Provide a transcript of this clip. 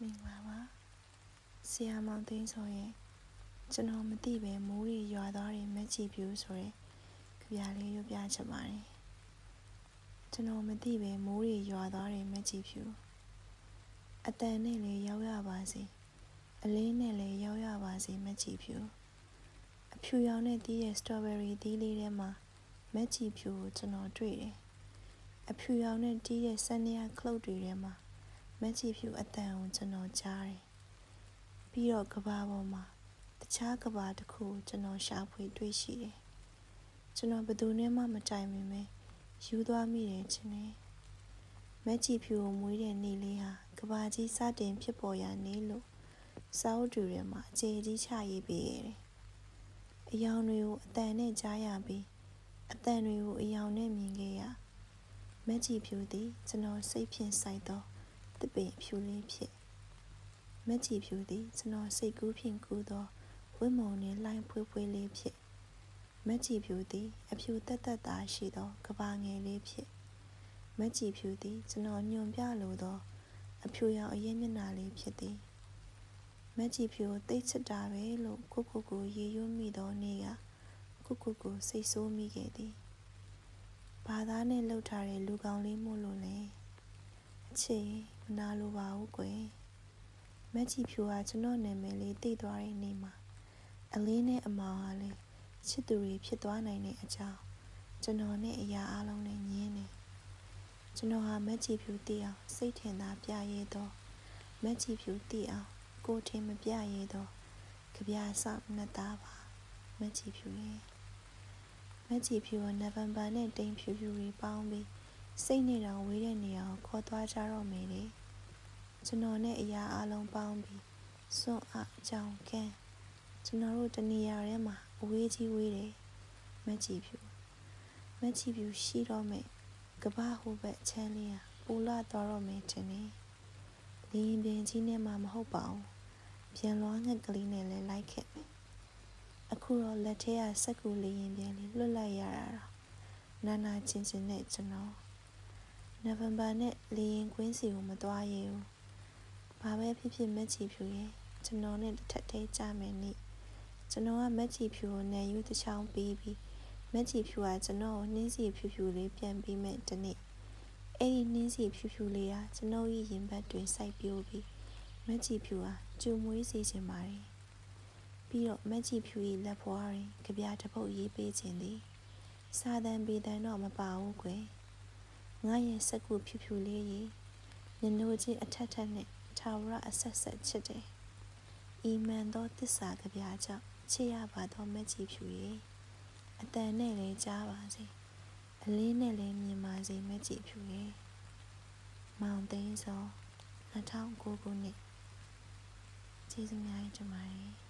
မင်္ဂလာပါဆရာမောင်သိန်းဆိုရင်ကျွန်တော်မသိပဲမိုးတွေရွာသွားတယ်မက်ချီဖြူဆိုရဲကြပြလေးရွပြချင်ပါတယ်ကျွန်တော်မသိပဲမိုးတွေရွာသွားတယ်မက်ချီဖြူအတန်နဲ့လည်းရောက်ရပါစေအလေးနဲ့လည်းရောက်ရပါစေမက်ချီဖြူအဖြူရောင်နဲ့တီးတဲ့စတော်ဘယ်ရီသီးလေးထဲမှာမက်ချီဖြူကိုကျွန်တော်တွေ့တယ်အဖြူရောင်နဲ့တီးတဲ့ဆန်နီယာခလုတ်တွေထဲမှာ မက်ချီဖြူအတန်ကိုကျွန်တော်ကြားတယ်။ပြီးတော့ကဘာပေါ်မှာတခြားကဘာတစ်ခုကျွန်တော်ရှာဖွေတွေ့ရှိတယ်။ကျွန်တော်ဘယ်သူနဲ့မှမတိုင်ပင်ပဲယူသွားမိတယ်ချင်းတယ်။မက်ချီဖြူကိုမွေးတဲ့နေ့လေးဟာကဘာကြီးစတင်ဖြစ်ပေါ်ရာနေ့လို့စာအုပ်တွေထဲမှာအခြေကြီးချရေးပေးရတယ်။အယောင်တွေကိုအတန်နဲ့ကြားရပြီးအတန်တွေကိုအယောင်နဲ့မြင်ခဲ့ရမက်ချီဖြူသည်ကျွန်တော်စိတ်ဖြင့်စိုက်သော တစ်ပင်ဖြူလေးဖြစ်မက်ချီဖြူသည်ကျွန်တော်စိတ်ကူးဖြင့်ကူးသောဝိမုံနှင့်လှိုင်းဖွေးဖွေးလေးဖြစ်မက်ချီဖြူသည်အဖြူတက်တက်သားရှိသောကဘာငယ်လေးဖြစ်မက်ချီဖြူသည်ကျွန်တော်ညွန်ပြလိုသော အဖြူရောင်အရင်မျက်နှာလေးဖြစ်သည်မက်ချီဖြူကိုတိတ်ချစ်တာပဲလို့ကိုကိုကိုရေရွမိသောနေ့ကကိုကိုကိုစိတ်ဆိုးမိခဲ့သည်ဘာသာနဲ့လှုပ်ထားတဲ့လူကောင်လေးမို့လို့လဲအချစ် မနာလိုပါဘူးကွယ်မက်ချီဖြူကကျွန်တော်နာမည်လေးသိသွားတဲ့နေ့မှာအလင်းနဲ့အမောင်ဟာလည်းချစ်သူတွေဖြစ်သွားနိုင်တဲ့အကြောင်းကျွန်တော်နဲ့အရာအလုံးနဲ့ညင်းနေကျွန်တော်ဟာမက်ချီဖြူသိအောင်စိတ်ထင်သာပြရဲတော့မက်ချီဖြူသိအောင်ကိုထင်မပြရဲတော့ကြပြဆောက်နှစ်သားပါမက်ချီဖြူရဲ့မက်ချီဖြူကနိုဗ ెంబర్ နဲ့တိမ်ဖြူဖြူတွေပေါင်းပြီး စိတ်နဲ့တောင်ဝေးတဲ့နေရာကိုခေါ်သွားကြတော့မယ်လေကျွန်တော်နဲ့အရာအလုံးပေါင်းပြီးစွန့်အကြောင်ကန်းကျွန်တော်တို့တနေရာထဲမှာအဝေးကြီးဝေးတယ်မက်ချီဖြူမက်ချီဖြူရှိတော့မယ်ကဘာဟိုဘက်အချမ်းလေးဟာပူလာသွားတော့မယ်တင်နေလင်းပြင်းကြီးနဲ့မှမဟုတ်ပါဘူးပြန်လွှားငှက်ကလေးနဲ့လည်းလိုက်ခဲ့မယ်အခုတော့လက်ထဲကစက်ကူလေးရင်ပြန်လေးလွတ်လိုက်ရတာတော့နာနာချင်းချင်းနဲ့ကျွန်တော် နိုဝင်ဘာနဲ့လေရင်ကွင်းစီကိုမသွားရဘူး။ဘာပဲဖြစ်ဖြစ်မက်ချီဖြူရဲ့ကျွန်တော်နဲ့တစ်ထက်သေးကြမယ်နိကျွန်တော်ကမက်ချီဖြူကိုနယ်ယူတစ်ချောင်းပြီးပြီးမက်ချီဖြူကကျွန်တော်ကိုနှင်းစီဖြူဖြူလေးပြန်ပြီးမဲ့တနေ့အဲ့ဒီနှင်းစီဖြူဖြူလေးကကျွန်တော်ရဲ့ရင်ဘတ်တွင်စိုက်ပြိုးပြီးမက်ချီဖြူကကျူမွေးစေချင်ပါတယ်ပြီးတော့မက်ချီဖြူရဲ့လက်ဖွားရင်ကြပြတစ်ပုတ်ရေးပေးခြင်းသည်စာတန်ပေတန်တော့မပါဘူးကွယ် ငါရဲ့စက်ကူဖြူဖြူလေးရေနင်တို့ချင်းအထက်ထက်နဲ့ထာဝရအဆက်ဆက်ချစ်တယ်။ဤမှန်သောတစ္ဆာကြပြကြောင့်ချစ်ရပါသောမက်ကြီးဖြူရေအတန်နဲ့လည်းကြားပါစေ။အလေးနဲ့လည်းမြင်ပါစေမက်ကြီးဖြူရေမောင်သိန်းစော2009ခုနှစ်ကျေးဇူးများတင်ပါတယ်